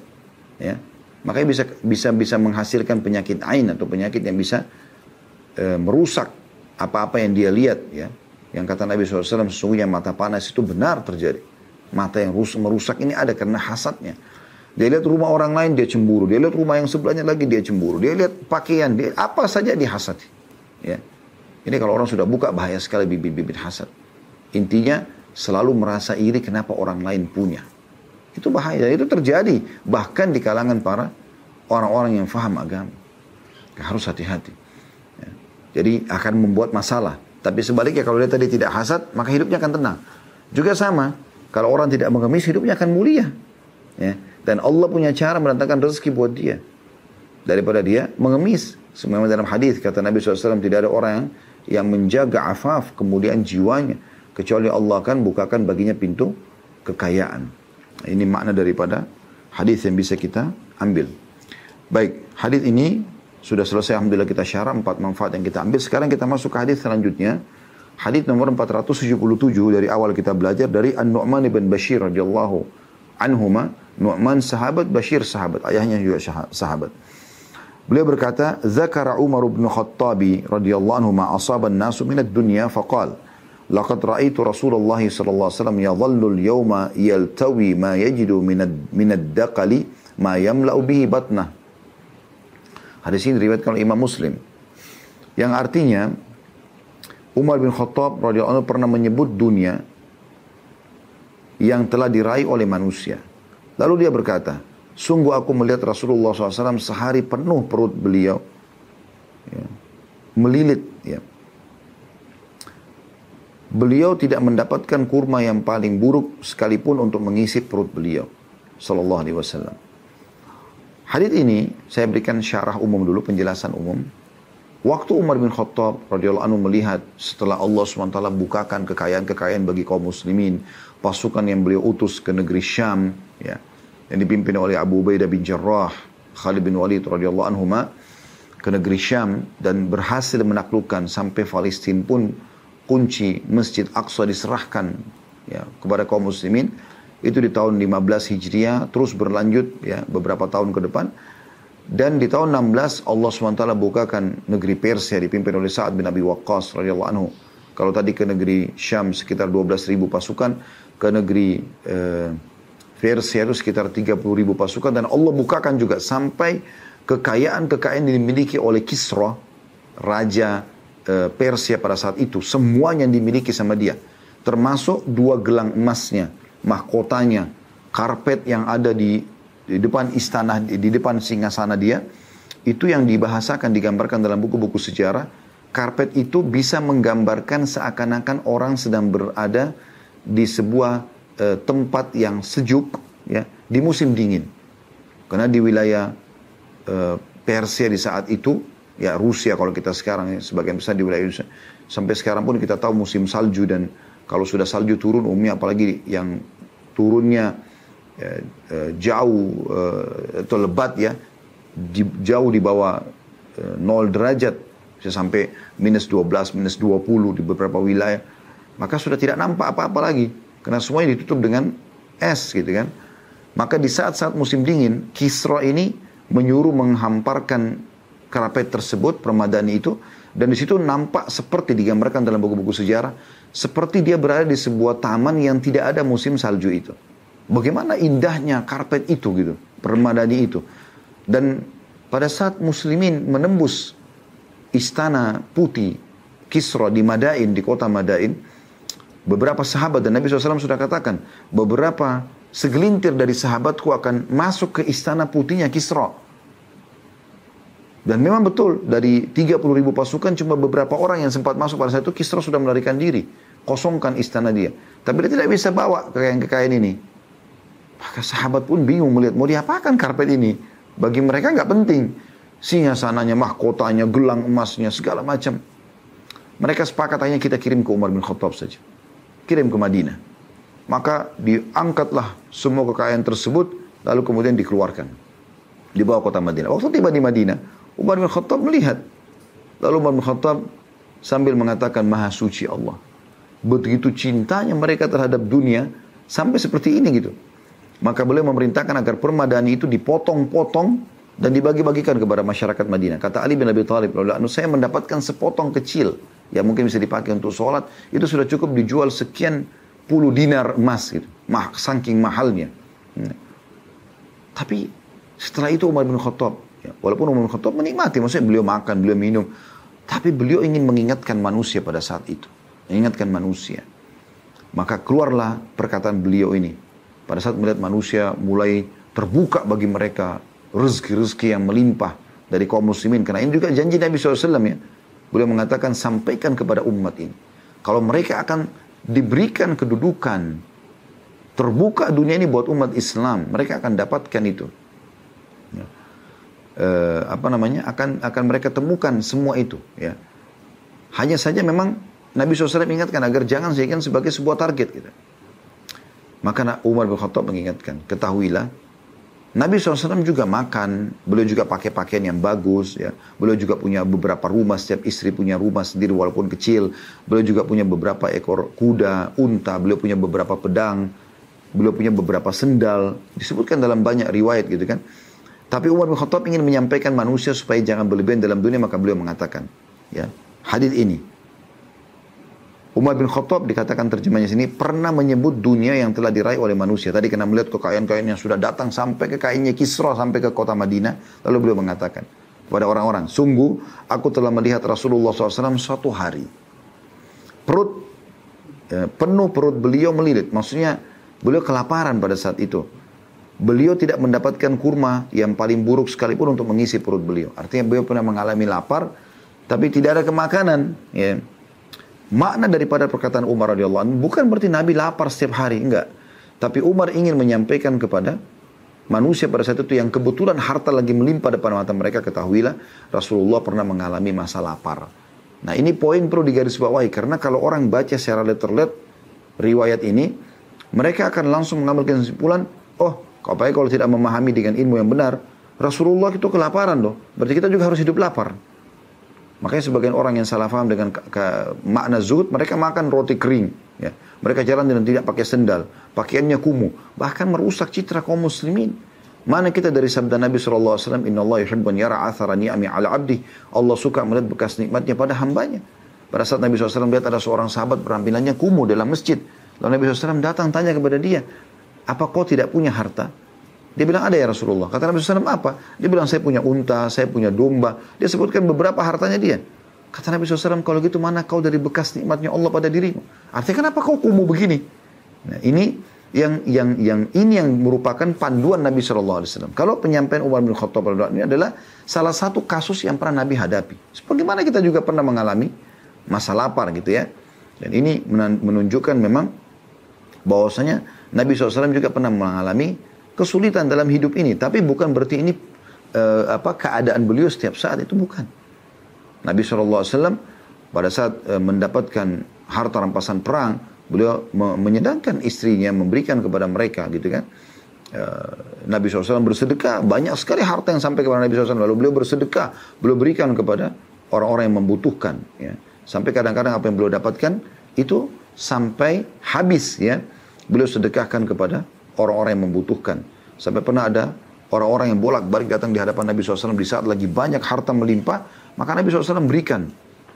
ya. Makanya bisa bisa bisa menghasilkan penyakit ain atau penyakit yang bisa uh, merusak apa-apa yang dia lihat, ya. Yang kata Nabi SAW sesungguhnya mata panas itu benar terjadi. Mata yang rusak, merusak ini ada karena hasadnya. Dia lihat rumah orang lain dia cemburu. Dia lihat rumah yang sebelahnya lagi dia cemburu. Dia lihat pakaian dia apa saja dia hasad. Ya. Ini kalau orang sudah buka bahaya sekali bibit-bibit hasad. Intinya selalu merasa iri kenapa orang lain punya. Itu bahaya. Itu terjadi bahkan di kalangan para orang-orang yang faham agama. Harus hati-hati. Ya. Jadi akan membuat masalah. Tapi sebaliknya kalau dia tadi tidak hasad, maka hidupnya akan tenang. Juga sama, kalau orang tidak mengemis, hidupnya akan mulia. Ya. Dan Allah punya cara mendatangkan rezeki buat dia. Daripada dia mengemis. Semua dalam hadis kata Nabi SAW tidak ada orang yang menjaga afaf kemudian jiwanya kecuali Allah akan bukakan baginya pintu kekayaan. Ini makna daripada hadis yang bisa kita ambil. Baik, hadis ini sudah selesai alhamdulillah kita syarah empat manfaat yang kita ambil. Sekarang kita masuk ke hadis selanjutnya. Hadis nomor 477 dari awal kita belajar dari An-Nu'man bin Bashir radhiyallahu anhuma. Nu'man sahabat, Bashir sahabat, ayahnya juga sahabat. Beliau berkata, "Zakara Umar bin Khattabi radhiyallahu anhu ma asaba an-nasu min ad-dunya faqal, laqad ra'aitu Rasulullah sallallahu alaihi wasallam yadhallu al-yawma yaltawi ma yajidu min min ad-daqali ma yamla'u bihi batnah." Hadis ini diriwayatkan oleh Imam Muslim. Yang artinya Umar bin Khattab radhiyallahu anhu pernah menyebut dunia yang telah diraih oleh manusia. Lalu dia berkata, Sungguh aku melihat Rasulullah SAW sehari penuh perut beliau ya, melilit. Ya. Beliau tidak mendapatkan kurma yang paling buruk sekalipun untuk mengisi perut beliau. Sallallahu Alaihi Wasallam. Hadis ini saya berikan syarah umum dulu, penjelasan umum. Waktu Umar bin Khattab radhiyallahu anhu melihat setelah Allah SWT bukakan kekayaan-kekayaan bagi kaum muslimin, pasukan yang beliau utus ke negeri Syam, ya, yang dipimpin oleh Abu Ubaidah bin Jarrah, Khalid bin Walid radhiyallahu anhu ke negeri Syam dan berhasil menaklukkan sampai Palestina pun kunci Masjid Aqsa diserahkan ya kepada kaum muslimin itu di tahun 15 Hijriah terus berlanjut ya beberapa tahun ke depan dan di tahun 16 Allah SWT bukakan negeri Persia dipimpin oleh Sa'ad bin Abi Waqqas radhiyallahu anhu. Kalau tadi ke negeri Syam sekitar 12 ribu pasukan, ke negeri eh, Persia itu sekitar 30 ribu pasukan dan Allah bukakan juga sampai kekayaan-kekayaan yang dimiliki oleh Kisra, raja e, Persia pada saat itu, semuanya dimiliki sama dia. Termasuk dua gelang emasnya, mahkotanya, karpet yang ada di, di depan istana, di, di depan singgasana dia, itu yang dibahasakan, digambarkan dalam buku-buku sejarah. Karpet itu bisa menggambarkan seakan-akan orang sedang berada di sebuah uh, tempat yang sejuk ya di musim dingin. Karena di wilayah uh, Persia di saat itu ya Rusia kalau kita sekarang ya, sebagian besar di wilayah Indonesia sampai sekarang pun kita tahu musim salju dan kalau sudah salju turun umumnya apalagi yang turunnya eh, eh, jauh eh, atau lebat ya di, jauh di bawah eh, 0 derajat bisa sampai minus 12 minus 20 di beberapa wilayah maka sudah tidak nampak apa-apa lagi karena semuanya ditutup dengan es gitu kan maka di saat-saat musim dingin Kisra ini menyuruh menghamparkan karpet tersebut, permadani itu, dan di situ nampak seperti digambarkan dalam buku-buku sejarah, seperti dia berada di sebuah taman yang tidak ada musim salju itu. Bagaimana indahnya karpet itu gitu, permadani itu. Dan pada saat muslimin menembus istana putih Kisra di Madain, di kota Madain, beberapa sahabat dan Nabi SAW sudah katakan, beberapa segelintir dari sahabatku akan masuk ke istana putihnya Kisra dan memang betul, dari 30 ribu pasukan cuma beberapa orang yang sempat masuk pada saat itu, Kisra sudah melarikan diri. Kosongkan istana dia. Tapi dia tidak bisa bawa kekayaan-kekayaan ini. Maka sahabat pun bingung melihat, mau diapakan karpet ini? Bagi mereka nggak penting. Singa sananya, mahkotanya, gelang emasnya, segala macam. Mereka sepakat hanya kita kirim ke Umar bin Khattab saja. Kirim ke Madinah. Maka diangkatlah semua kekayaan tersebut, lalu kemudian dikeluarkan. Dibawa kota Madinah. Waktu tiba di Madinah, Umar bin Khattab melihat. Lalu Umar bin Khattab sambil mengatakan maha suci Allah. Begitu cintanya mereka terhadap dunia sampai seperti ini gitu. Maka beliau memerintahkan agar permadani itu dipotong-potong dan dibagi-bagikan kepada masyarakat Madinah. Kata Ali bin Abi Thalib, lalu saya mendapatkan sepotong kecil yang mungkin bisa dipakai untuk sholat, itu sudah cukup dijual sekian puluh dinar emas gitu. Mah, saking mahalnya. Hmm. Tapi setelah itu Umar bin Khattab Ya, walaupun Umar bin Khattab menikmati, maksudnya beliau makan, beliau minum. Tapi beliau ingin mengingatkan manusia pada saat itu. Mengingatkan manusia. Maka keluarlah perkataan beliau ini. Pada saat melihat manusia mulai terbuka bagi mereka rezeki-rezeki yang melimpah dari kaum muslimin. Karena ini juga janji Nabi SAW ya. Beliau mengatakan sampaikan kepada umat ini. Kalau mereka akan diberikan kedudukan terbuka dunia ini buat umat Islam. Mereka akan dapatkan itu uh, apa namanya akan akan mereka temukan semua itu ya hanya saja memang Nabi SAW mengingatkan agar jangan dijadikan sebagai sebuah target gitu maka Umar bin Khattab mengingatkan ketahuilah Nabi SAW juga makan, beliau juga pakai pakaian yang bagus, ya. Beliau juga punya beberapa rumah, setiap istri punya rumah sendiri walaupun kecil. Beliau juga punya beberapa ekor kuda, unta, beliau punya beberapa pedang, beliau punya beberapa sendal. Disebutkan dalam banyak riwayat gitu kan. Tapi Umar bin Khattab ingin menyampaikan manusia supaya jangan berlebihan dalam dunia maka beliau mengatakan ya hadis ini Umar bin Khattab dikatakan terjemahnya sini pernah menyebut dunia yang telah diraih oleh manusia. Tadi kena melihat kekayaan-kekayaan yang sudah datang sampai kekayaannya Kisra sampai ke kota Madinah. Lalu beliau mengatakan kepada orang-orang, sungguh aku telah melihat Rasulullah SAW suatu hari. Perut, ya, penuh perut beliau melilit. Maksudnya beliau kelaparan pada saat itu beliau tidak mendapatkan kurma yang paling buruk sekalipun untuk mengisi perut beliau. Artinya beliau pernah mengalami lapar, tapi tidak ada kemakanan. Ya. Makna daripada perkataan Umar radhiyallahu anhu bukan berarti Nabi lapar setiap hari, enggak. Tapi Umar ingin menyampaikan kepada manusia pada saat itu yang kebetulan harta lagi melimpah depan mata mereka, ketahuilah Rasulullah pernah mengalami masa lapar. Nah ini poin perlu digarisbawahi karena kalau orang baca secara letterlet riwayat ini, mereka akan langsung mengambil kesimpulan, oh Apalagi kalau tidak memahami dengan ilmu yang benar, Rasulullah itu kelaparan loh. Berarti kita juga harus hidup lapar. Makanya sebagian orang yang salah paham dengan makna zuhud, mereka makan roti kering. Ya. Mereka jalan dengan tidak pakai sendal. Pakaiannya kumuh. Bahkan merusak citra kaum muslimin. Mana kita dari sabda Nabi SAW, Inna Allah yuhibbun yara athara ni'ami ala abdi. Allah suka melihat bekas nikmatnya pada hambanya. Pada saat Nabi SAW lihat ada seorang sahabat berampilannya kumuh dalam masjid. Lalu Nabi SAW datang tanya kepada dia, apa kau tidak punya harta? Dia bilang ada ya Rasulullah. Kata Nabi SAW apa? Dia bilang saya punya unta, saya punya domba. Dia sebutkan beberapa hartanya dia. Kata Nabi SAW, kalau gitu mana kau dari bekas nikmatnya Allah pada dirimu? Artinya kenapa kau kumuh begini? Nah, ini yang yang yang ini yang merupakan panduan Nabi SAW. Kalau penyampaian Umar bin Khattab ini adalah salah satu kasus yang pernah Nabi hadapi. Sebagaimana kita juga pernah mengalami masa lapar gitu ya. Dan ini menunjukkan memang bahwasanya Nabi SAW juga pernah mengalami kesulitan dalam hidup ini. Tapi bukan berarti ini uh, apa keadaan beliau setiap saat itu bukan. Nabi SAW pada saat e, mendapatkan harta rampasan perang, beliau me menyedangkan istrinya, memberikan kepada mereka gitu kan. E, Nabi SAW bersedekah, banyak sekali harta yang sampai kepada Nabi SAW. Lalu beliau bersedekah, beliau berikan kepada orang-orang yang membutuhkan. Ya. Sampai kadang-kadang apa yang beliau dapatkan itu sampai habis ya. Beliau sedekahkan kepada orang-orang yang membutuhkan. Sampai pernah ada orang-orang yang bolak-balik datang di hadapan Nabi SAW di saat lagi banyak harta melimpah, maka Nabi SAW berikan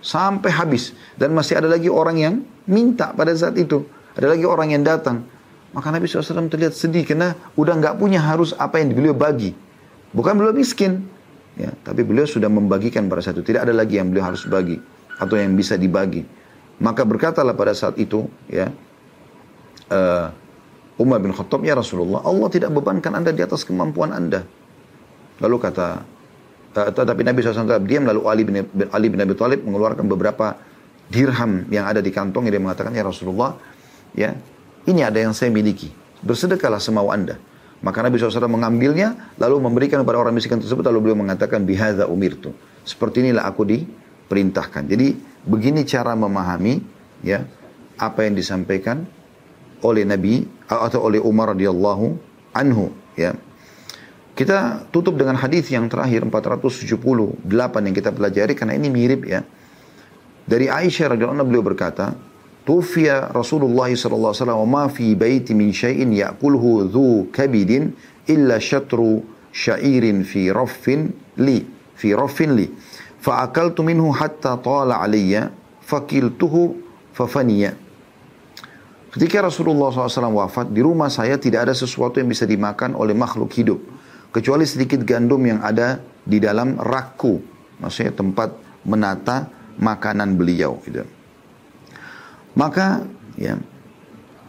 sampai habis. Dan masih ada lagi orang yang minta pada saat itu. Ada lagi orang yang datang. Maka Nabi SAW terlihat sedih karena udah nggak punya harus apa yang beliau bagi. Bukan beliau miskin, ya, tapi beliau sudah membagikan pada saat itu. Tidak ada lagi yang beliau harus bagi atau yang bisa dibagi. Maka berkatalah pada saat itu, ya, uh, Umar bin Khattab, ya Rasulullah, Allah tidak bebankan anda di atas kemampuan anda. Lalu kata, uh, tetapi Nabi SAW diam, lalu Ali bin, Ali bin Abi Thalib mengeluarkan beberapa dirham yang ada di kantong, dia mengatakan, ya Rasulullah, ya ini ada yang saya miliki, bersedekahlah semau anda. Maka Nabi SAW mengambilnya, lalu memberikan kepada orang miskin tersebut, lalu beliau mengatakan, bihadza umirtu. Seperti inilah aku diperintahkan. Jadi, begini cara memahami, ya, apa yang disampaikan oleh Nabi atau oleh Umar radhiyallahu anhu ya. Kita tutup dengan hadis yang terakhir 478 yang kita pelajari karena ini mirip ya. Dari Aisyah radhiyallahu anha beliau berkata, "Tufiya Rasulullah sallallahu alaihi wasallam ma fi baiti min syai'in ya'kulhu dhu kabidin illa syatru syairin fi raffin li fi raffin li fa akaltu minhu hatta tala alayya fakiltuhu fafaniya." Ketika Rasulullah SAW wafat, di rumah saya tidak ada sesuatu yang bisa dimakan oleh makhluk hidup. Kecuali sedikit gandum yang ada di dalam rakku. Maksudnya tempat menata makanan beliau. Gitu. Maka ya,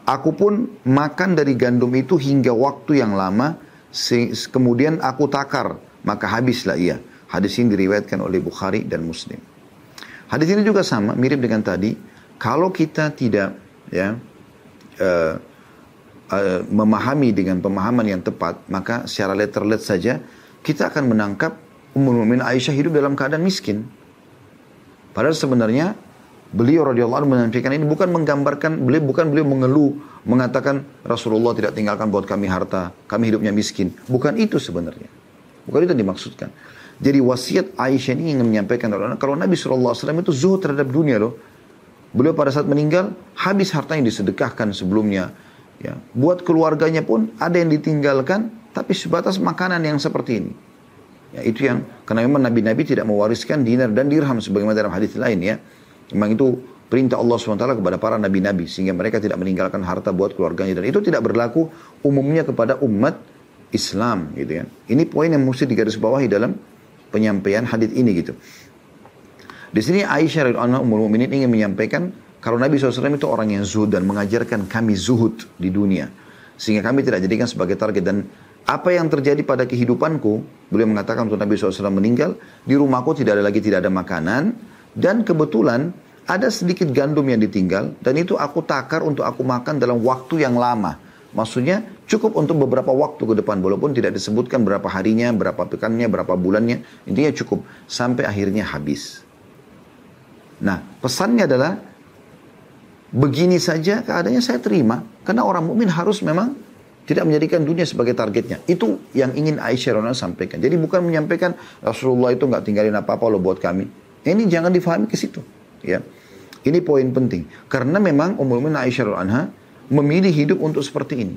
aku pun makan dari gandum itu hingga waktu yang lama. Kemudian aku takar, maka habislah ia. Hadis ini diriwayatkan oleh Bukhari dan Muslim. Hadis ini juga sama, mirip dengan tadi. Kalau kita tidak ya uh, uh, memahami dengan pemahaman yang tepat, maka secara letterlet saja kita akan menangkap Ummul Mukminin Aisyah hidup dalam keadaan miskin. Padahal sebenarnya beliau radhiyallahu anhu menyampaikan ini bukan menggambarkan beliau bukan beliau mengeluh mengatakan Rasulullah tidak tinggalkan buat kami harta, kami hidupnya miskin. Bukan itu sebenarnya. Bukan itu yang dimaksudkan. Jadi wasiat Aisyah ini ingin menyampaikan kalau Nabi SAW itu zuhud terhadap dunia loh. Beliau pada saat meninggal habis harta yang disedekahkan sebelumnya. Ya, buat keluarganya pun ada yang ditinggalkan tapi sebatas makanan yang seperti ini. Ya, itu yang karena memang nabi-nabi tidak mewariskan dinar dan dirham sebagaimana dalam hadis lain ya. Memang itu perintah Allah SWT kepada para nabi-nabi sehingga mereka tidak meninggalkan harta buat keluarganya dan itu tidak berlaku umumnya kepada umat Islam gitu ya. Ini poin yang mesti digarisbawahi dalam penyampaian hadis ini gitu. Di sini Aisyah radhiyallahu anha Mukminin ingin menyampaikan kalau Nabi SAW itu orang yang zuhud dan mengajarkan kami zuhud di dunia. Sehingga kami tidak jadikan sebagai target. Dan apa yang terjadi pada kehidupanku, beliau mengatakan untuk Nabi SAW meninggal, di rumahku tidak ada lagi tidak ada makanan. Dan kebetulan ada sedikit gandum yang ditinggal. Dan itu aku takar untuk aku makan dalam waktu yang lama. Maksudnya cukup untuk beberapa waktu ke depan. Walaupun tidak disebutkan berapa harinya, berapa pekannya, berapa bulannya. Intinya cukup. Sampai akhirnya habis. Nah, pesannya adalah begini saja keadaannya saya terima karena orang mukmin harus memang tidak menjadikan dunia sebagai targetnya. Itu yang ingin Aisyah Rona sampaikan. Jadi bukan menyampaikan Rasulullah itu nggak tinggalin apa-apa loh buat kami. Ini jangan difahami ke situ. Ya, ini poin penting. Karena memang Ummul Mukminin Aisyah Anha memilih hidup untuk seperti ini.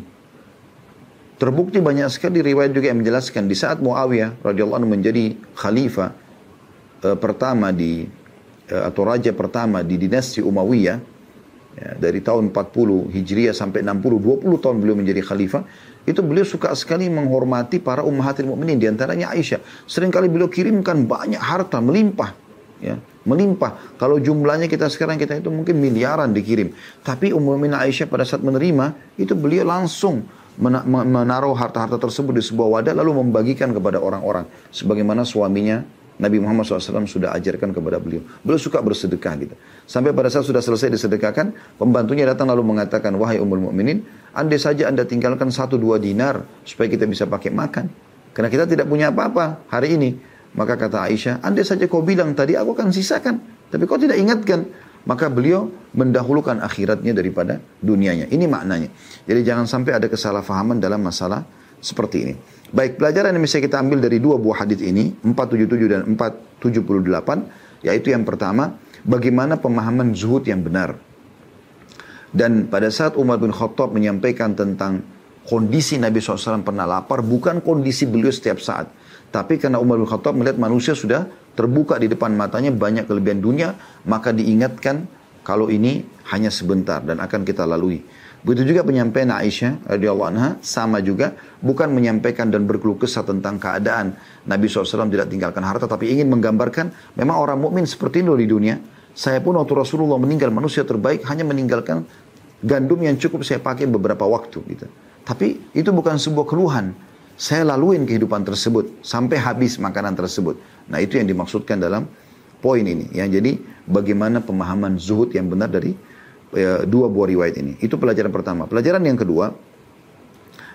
Terbukti banyak sekali riwayat juga yang menjelaskan di saat Muawiyah radhiyallahu anhu menjadi khalifah uh, pertama di atau raja pertama di dinasti Umayyah ya, dari tahun 40 Hijriah sampai 60 20 tahun beliau menjadi khalifah itu beliau suka sekali menghormati para ummahatil mukminin di antaranya Aisyah. Seringkali beliau kirimkan banyak harta melimpah ya melimpah. Kalau jumlahnya kita sekarang kita itu mungkin miliaran dikirim. Tapi Ummul Aisyah pada saat menerima itu beliau langsung menaruh harta-harta tersebut di sebuah wadah lalu membagikan kepada orang-orang. Sebagaimana suaminya Nabi Muhammad SAW sudah ajarkan kepada beliau. Beliau suka bersedekah gitu. Sampai pada saat sudah selesai disedekahkan, pembantunya datang lalu mengatakan, wahai umul mukminin, andai saja anda tinggalkan satu dua dinar supaya kita bisa pakai makan. Karena kita tidak punya apa-apa hari ini. Maka kata Aisyah, andai saja kau bilang tadi aku akan sisakan. Tapi kau tidak ingatkan. Maka beliau mendahulukan akhiratnya daripada dunianya. Ini maknanya. Jadi jangan sampai ada kesalahpahaman dalam masalah seperti ini. Baik, pelajaran yang bisa kita ambil dari dua buah hadis ini, 477 dan 478, yaitu yang pertama, bagaimana pemahaman zuhud yang benar. Dan pada saat Umar bin Khattab menyampaikan tentang kondisi Nabi SAW pernah lapar, bukan kondisi beliau setiap saat. Tapi karena Umar bin Khattab melihat manusia sudah terbuka di depan matanya banyak kelebihan dunia, maka diingatkan kalau ini hanya sebentar dan akan kita lalui. Begitu juga penyampaian Aisyah radhiyallahu anha sama juga bukan menyampaikan dan berkeluh kesah tentang keadaan Nabi SAW tidak tinggalkan harta tapi ingin menggambarkan memang orang mukmin seperti itu di dunia. Saya pun waktu Rasulullah meninggal manusia terbaik hanya meninggalkan gandum yang cukup saya pakai beberapa waktu gitu. Tapi itu bukan sebuah keluhan saya laluin kehidupan tersebut sampai habis makanan tersebut. Nah itu yang dimaksudkan dalam poin ini. Ya, jadi bagaimana pemahaman zuhud yang benar dari ya, dua buah riwayat ini. Itu pelajaran pertama. Pelajaran yang kedua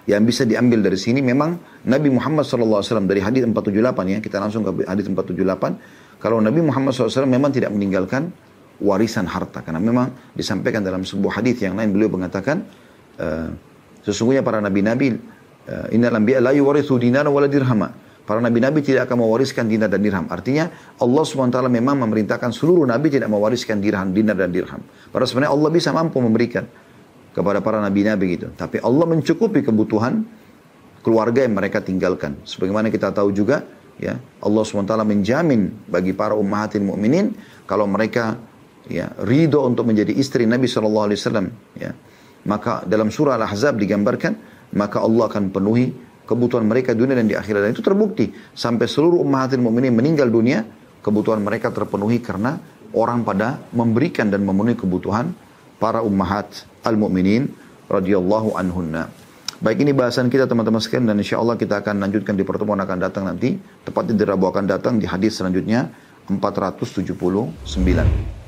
yang bisa diambil dari sini memang Nabi Muhammad SAW dari hadis 478 ya kita langsung ke hadis 478 kalau Nabi Muhammad SAW memang tidak meninggalkan warisan harta karena memang disampaikan dalam sebuah hadis yang lain beliau mengatakan uh, sesungguhnya para nabi-nabi Eh, innal anbiya la yuwarithu dinar wala dirhama. Para nabi-nabi tidak akan mewariskan dinar dan dirham. Artinya Allah SWT memang memerintahkan seluruh nabi tidak mewariskan dirham, dinar dan dirham. Padahal sebenarnya Allah bisa mampu memberikan kepada para nabi-nabi gitu. Tapi Allah mencukupi kebutuhan keluarga yang mereka tinggalkan. Sebagaimana kita tahu juga ya Allah SWT menjamin bagi para ummahatin mukminin kalau mereka ya ridho untuk menjadi istri Nabi SAW ya maka dalam surah Al-Ahzab digambarkan maka Allah akan penuhi kebutuhan mereka dunia dan di akhirat. Dan itu terbukti. Sampai seluruh ummahatil mu'minin meninggal dunia, kebutuhan mereka terpenuhi karena orang pada memberikan dan memenuhi kebutuhan para ummahat al-mu'minin radhiyallahu anhunna. Baik ini bahasan kita teman-teman sekalian dan insya Allah kita akan lanjutkan di pertemuan akan datang nanti. Tepatnya di Rabu akan datang di hadis selanjutnya 479.